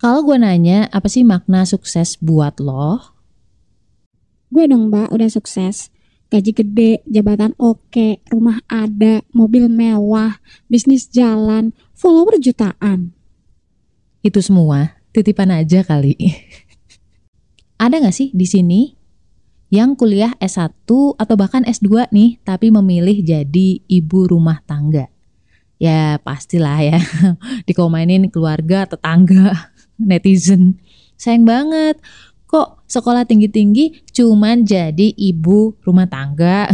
Kalau gue nanya, apa sih makna sukses buat lo? Gue dong mbak, udah sukses. Gaji gede, jabatan oke, rumah ada, mobil mewah, bisnis jalan, follower jutaan. Itu semua titipan aja kali. ada gak sih di sini yang kuliah S1 atau bahkan S2 nih, tapi memilih jadi ibu rumah tangga? Ya pastilah ya, dikomenin keluarga, tetangga, netizen. Sayang banget, kok sekolah tinggi-tinggi cuman jadi ibu rumah tangga.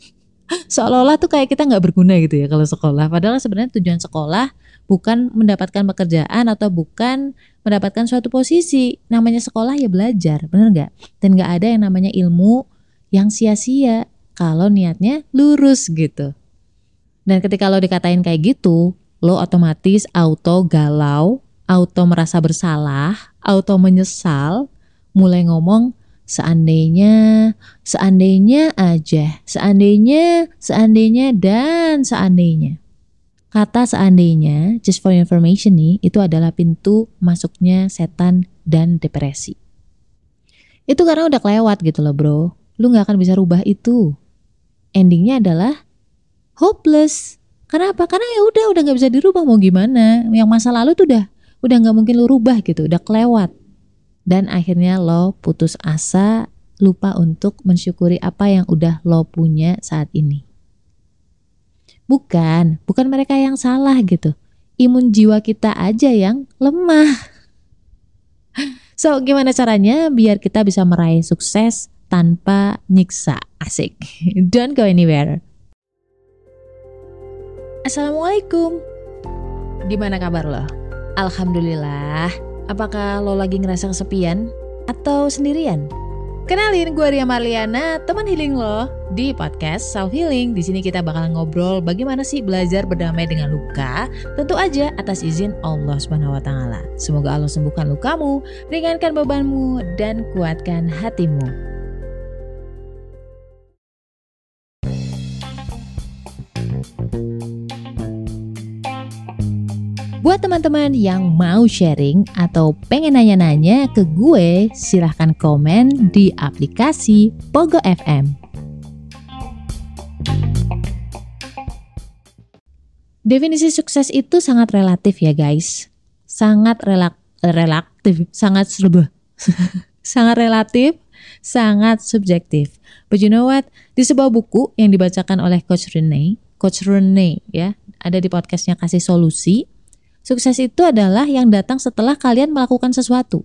Seolah-olah tuh kayak kita nggak berguna gitu ya kalau sekolah. Padahal sebenarnya tujuan sekolah bukan mendapatkan pekerjaan atau bukan mendapatkan suatu posisi. Namanya sekolah ya belajar, bener nggak? Dan nggak ada yang namanya ilmu yang sia-sia kalau niatnya lurus gitu. Dan ketika lo dikatain kayak gitu, lo otomatis auto galau, auto merasa bersalah, auto menyesal, mulai ngomong seandainya, seandainya aja, seandainya, seandainya, dan seandainya. Kata seandainya, just for information nih, itu adalah pintu masuknya setan dan depresi. Itu karena udah kelewat gitu loh bro. Lu gak akan bisa rubah itu. Endingnya adalah hopeless. Kenapa? Karena ya udah udah nggak bisa dirubah mau gimana. Yang masa lalu tuh udah udah nggak mungkin lu rubah gitu, udah kelewat. Dan akhirnya lo putus asa, lupa untuk mensyukuri apa yang udah lo punya saat ini. Bukan, bukan mereka yang salah gitu. Imun jiwa kita aja yang lemah. So, gimana caranya biar kita bisa meraih sukses tanpa nyiksa? Asik. Don't go anywhere. Assalamualaikum. Gimana kabar lo? Alhamdulillah. Apakah lo lagi ngerasa kesepian atau sendirian? Kenalin gue Ria Marliana, teman healing lo di podcast Self Healing. Di sini kita bakal ngobrol bagaimana sih belajar berdamai dengan luka, tentu aja atas izin Allah Subhanahu wa taala. Semoga Allah sembuhkan lukamu, ringankan bebanmu dan kuatkan hatimu. Buat teman-teman yang mau sharing atau pengen nanya-nanya ke gue, silahkan komen di aplikasi Pogo FM. Definisi sukses itu sangat relatif ya guys. Sangat relak relatif, sangat serba. sangat relatif, sangat subjektif. But you know what? Di sebuah buku yang dibacakan oleh Coach Rene, Coach Rene ya, ada di podcastnya Kasih Solusi, Sukses itu adalah yang datang setelah kalian melakukan sesuatu.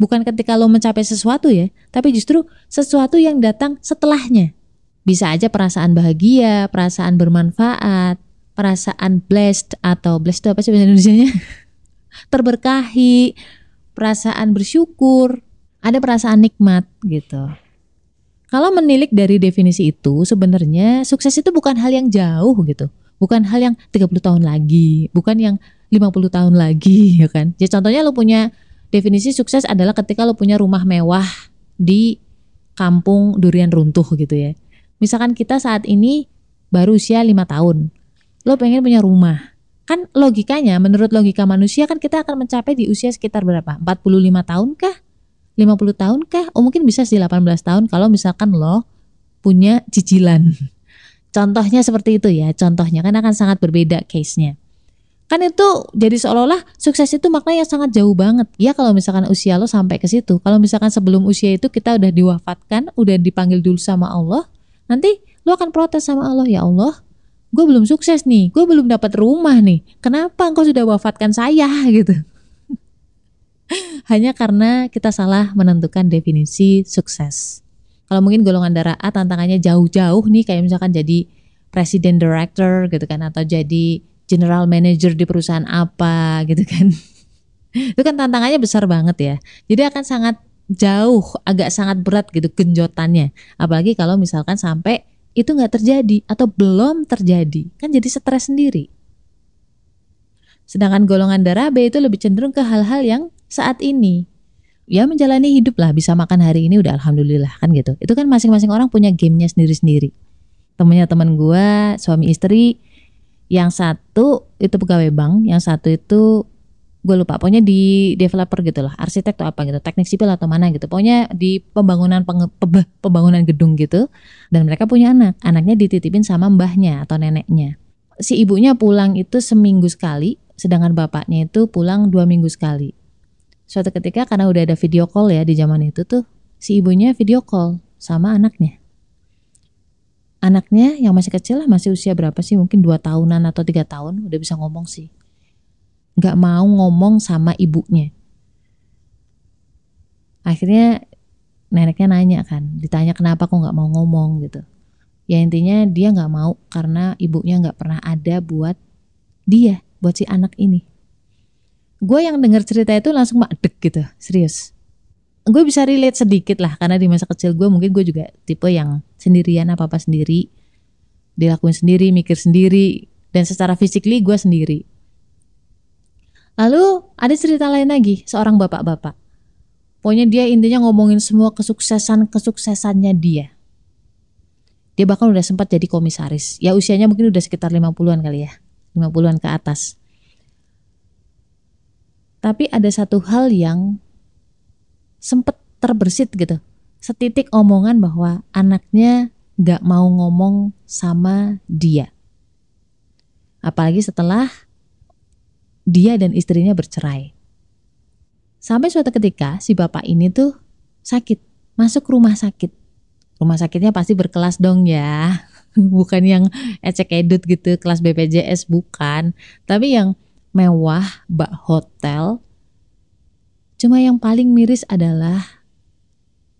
Bukan ketika lo mencapai sesuatu ya, tapi justru sesuatu yang datang setelahnya. Bisa aja perasaan bahagia, perasaan bermanfaat, perasaan blessed atau blessed itu apa sih bahasa Indonesia-nya? Terberkahi, perasaan bersyukur, ada perasaan nikmat gitu. Kalau menilik dari definisi itu, sebenarnya sukses itu bukan hal yang jauh gitu bukan hal yang 30 tahun lagi, bukan yang 50 tahun lagi ya kan. Jadi contohnya lo punya definisi sukses adalah ketika lo punya rumah mewah di kampung durian runtuh gitu ya. Misalkan kita saat ini baru usia 5 tahun. Lo pengen punya rumah. Kan logikanya menurut logika manusia kan kita akan mencapai di usia sekitar berapa? 45 tahun kah? 50 tahun kah? Oh mungkin bisa sih 18 tahun kalau misalkan lo punya cicilan. Contohnya seperti itu ya, contohnya kan akan sangat berbeda case-nya. Kan itu jadi seolah-olah sukses itu maknanya sangat jauh banget. Ya kalau misalkan usia lo sampai ke situ, kalau misalkan sebelum usia itu kita udah diwafatkan, udah dipanggil dulu sama Allah, nanti lo akan protes sama Allah, ya Allah, gue belum sukses nih, gue belum dapat rumah nih, kenapa engkau sudah wafatkan saya gitu. Hanya karena kita salah menentukan definisi sukses. Kalau mungkin golongan darah A tantangannya jauh-jauh nih kayak misalkan jadi presiden director gitu kan atau jadi general manager di perusahaan apa gitu kan. Itu kan tantangannya besar banget ya. Jadi akan sangat jauh, agak sangat berat gitu genjotannya. Apalagi kalau misalkan sampai itu nggak terjadi atau belum terjadi, kan jadi stres sendiri. Sedangkan golongan darah B itu lebih cenderung ke hal-hal yang saat ini ya menjalani hidup lah bisa makan hari ini udah alhamdulillah kan gitu. Itu kan masing-masing orang punya gamenya sendiri-sendiri. Temennya teman gue suami istri yang satu itu pegawai bank yang satu itu gue lupa pokoknya di developer gitu lah arsitek atau apa gitu teknik sipil atau mana gitu. Pokoknya di pembangunan pebe- pembangunan gedung gitu dan mereka punya anak. Anaknya dititipin sama mbahnya atau neneknya. Si ibunya pulang itu seminggu sekali sedangkan bapaknya itu pulang dua minggu sekali suatu ketika karena udah ada video call ya di zaman itu tuh si ibunya video call sama anaknya anaknya yang masih kecil lah masih usia berapa sih mungkin dua tahunan atau tiga tahun udah bisa ngomong sih nggak mau ngomong sama ibunya. Akhirnya neneknya nanya kan, ditanya kenapa kok nggak mau ngomong gitu. Ya intinya dia nggak mau karena ibunya nggak pernah ada buat dia, buat si anak ini. Gue yang denger cerita itu langsung dek gitu, serius. Gue bisa relate sedikit lah karena di masa kecil gue mungkin gue juga tipe yang sendirian apa apa sendiri, dilakuin sendiri, mikir sendiri, dan secara physically gue sendiri Lalu ada cerita lain lagi, seorang bapak-bapak. Pokoknya dia intinya ngomongin semua kesuksesan-kesuksesannya dia. Dia bahkan udah sempat jadi komisaris. Ya usianya mungkin udah sekitar 50-an kali ya. 50-an ke atas. Tapi ada satu hal yang sempat terbersit gitu. Setitik omongan bahwa anaknya gak mau ngomong sama dia. Apalagi setelah dia dan istrinya bercerai. Sampai suatu ketika si bapak ini tuh sakit, masuk rumah sakit. Rumah sakitnya pasti berkelas dong ya. Bukan yang ecek edut gitu, kelas BPJS bukan. Tapi yang mewah, bak hotel. Cuma yang paling miris adalah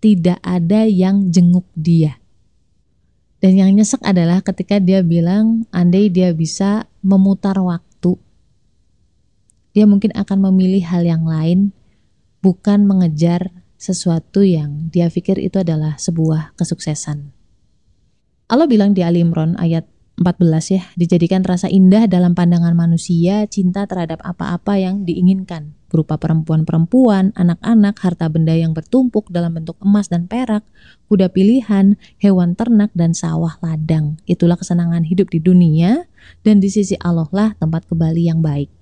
tidak ada yang jenguk dia. Dan yang nyesek adalah ketika dia bilang andai dia bisa memutar waktu dia mungkin akan memilih hal yang lain, bukan mengejar sesuatu yang dia pikir itu adalah sebuah kesuksesan. Allah bilang di Ali Imran ayat 14 ya, dijadikan rasa indah dalam pandangan manusia cinta terhadap apa-apa yang diinginkan, berupa perempuan-perempuan, anak-anak, harta benda yang bertumpuk dalam bentuk emas dan perak, kuda pilihan, hewan ternak, dan sawah ladang. Itulah kesenangan hidup di dunia, dan di sisi Allah lah tempat kembali yang baik.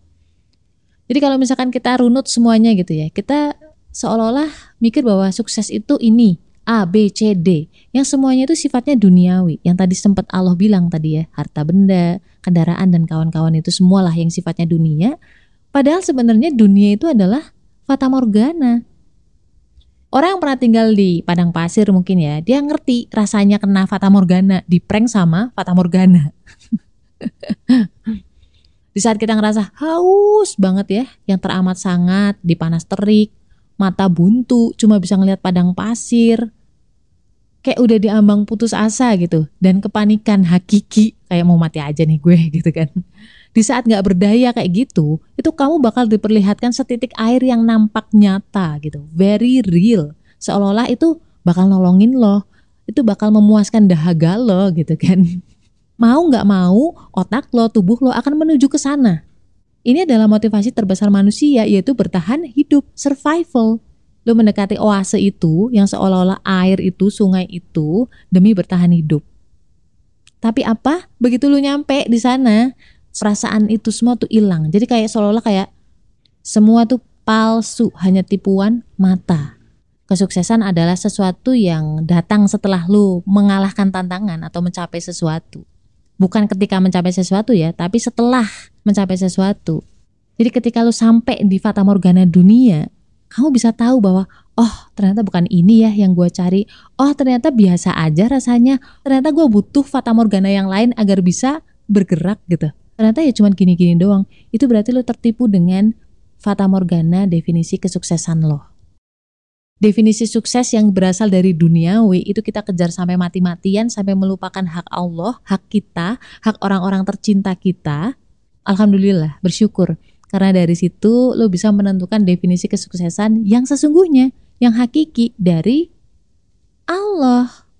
Jadi kalau misalkan kita runut semuanya gitu ya, kita seolah-olah mikir bahwa sukses itu ini A, B, C, D, yang semuanya itu sifatnya duniawi. Yang tadi sempat Allah bilang tadi ya, harta benda, kendaraan dan kawan-kawan itu semualah yang sifatnya dunia. Padahal sebenarnya dunia itu adalah fata morgana. Orang yang pernah tinggal di padang pasir mungkin ya, dia ngerti rasanya kena fata morgana, di prank sama fata morgana. Di saat kita ngerasa haus banget ya, yang teramat sangat, di panas terik, mata buntu, cuma bisa ngelihat padang pasir, kayak udah diambang putus asa gitu, dan kepanikan hakiki, kayak mau mati aja nih gue gitu kan. Di saat gak berdaya kayak gitu, itu kamu bakal diperlihatkan setitik air yang nampak nyata gitu, very real. Seolah-olah itu bakal nolongin lo, itu bakal memuaskan dahaga lo gitu kan. Mau nggak mau, otak lo, tubuh lo akan menuju ke sana. Ini adalah motivasi terbesar manusia, yaitu bertahan hidup, survival. Lo mendekati oase itu, yang seolah-olah air itu, sungai itu, demi bertahan hidup. Tapi apa? Begitu lo nyampe di sana, perasaan itu semua tuh hilang. Jadi kayak seolah-olah kayak semua tuh palsu, hanya tipuan mata. Kesuksesan adalah sesuatu yang datang setelah lu mengalahkan tantangan atau mencapai sesuatu bukan ketika mencapai sesuatu ya, tapi setelah mencapai sesuatu. Jadi ketika lu sampai di fata morgana dunia, kamu bisa tahu bahwa oh ternyata bukan ini ya yang gue cari. Oh ternyata biasa aja rasanya. Ternyata gue butuh fata morgana yang lain agar bisa bergerak gitu. Ternyata ya cuma gini-gini doang. Itu berarti lo tertipu dengan fata morgana definisi kesuksesan lo definisi sukses yang berasal dari duniawi itu kita kejar sampai mati-matian sampai melupakan hak Allah, hak kita, hak orang-orang tercinta kita. Alhamdulillah, bersyukur. Karena dari situ lo bisa menentukan definisi kesuksesan yang sesungguhnya, yang hakiki dari Allah.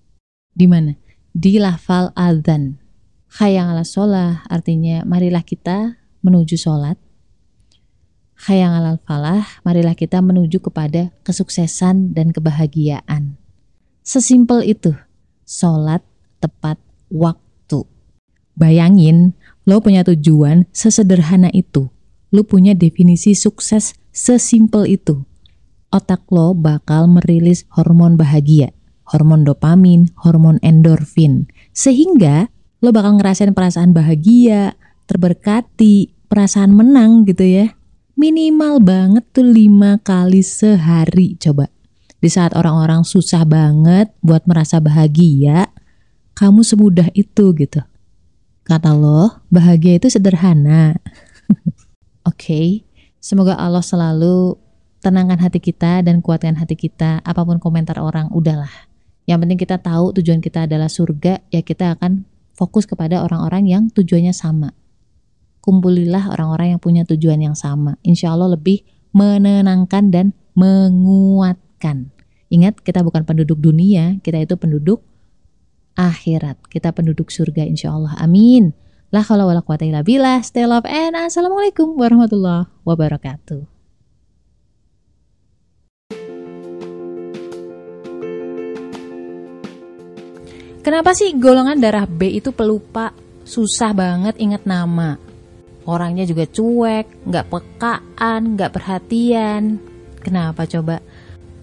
Di mana? Di lafal adzan. Khayang ala sholah artinya marilah kita menuju sholat Hayang alal falah, marilah kita menuju kepada kesuksesan dan kebahagiaan. Sesimpel itu, sholat tepat waktu. Bayangin, lo punya tujuan sesederhana itu. lu punya definisi sukses sesimpel itu. Otak lo bakal merilis hormon bahagia, hormon dopamin, hormon endorfin. Sehingga lo bakal ngerasain perasaan bahagia, terberkati, perasaan menang gitu ya. Minimal banget tuh lima kali sehari coba. Di saat orang-orang susah banget buat merasa bahagia, kamu semudah itu gitu. Kata lo, bahagia itu sederhana. Oke, okay. semoga Allah selalu tenangkan hati kita dan kuatkan hati kita. Apa pun komentar orang, udahlah. Yang penting kita tahu tujuan kita adalah surga, ya kita akan fokus kepada orang-orang yang tujuannya sama. Kumpulilah orang-orang yang punya tujuan yang sama. Insya Allah lebih menenangkan dan menguatkan. Ingat, kita bukan penduduk dunia, kita itu penduduk akhirat. Kita penduduk surga insya Allah. Amin. La kalau wala quwata illa billah. Stay love and assalamualaikum warahmatullahi wabarakatuh. Kenapa sih golongan darah B itu pelupa? Susah banget ingat nama. Orangnya juga cuek, nggak pekaan, nggak perhatian. Kenapa coba?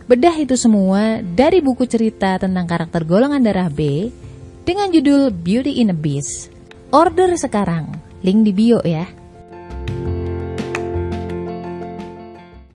Bedah itu semua dari buku cerita tentang karakter golongan darah B dengan judul Beauty in a Beast. Order sekarang, link di bio ya.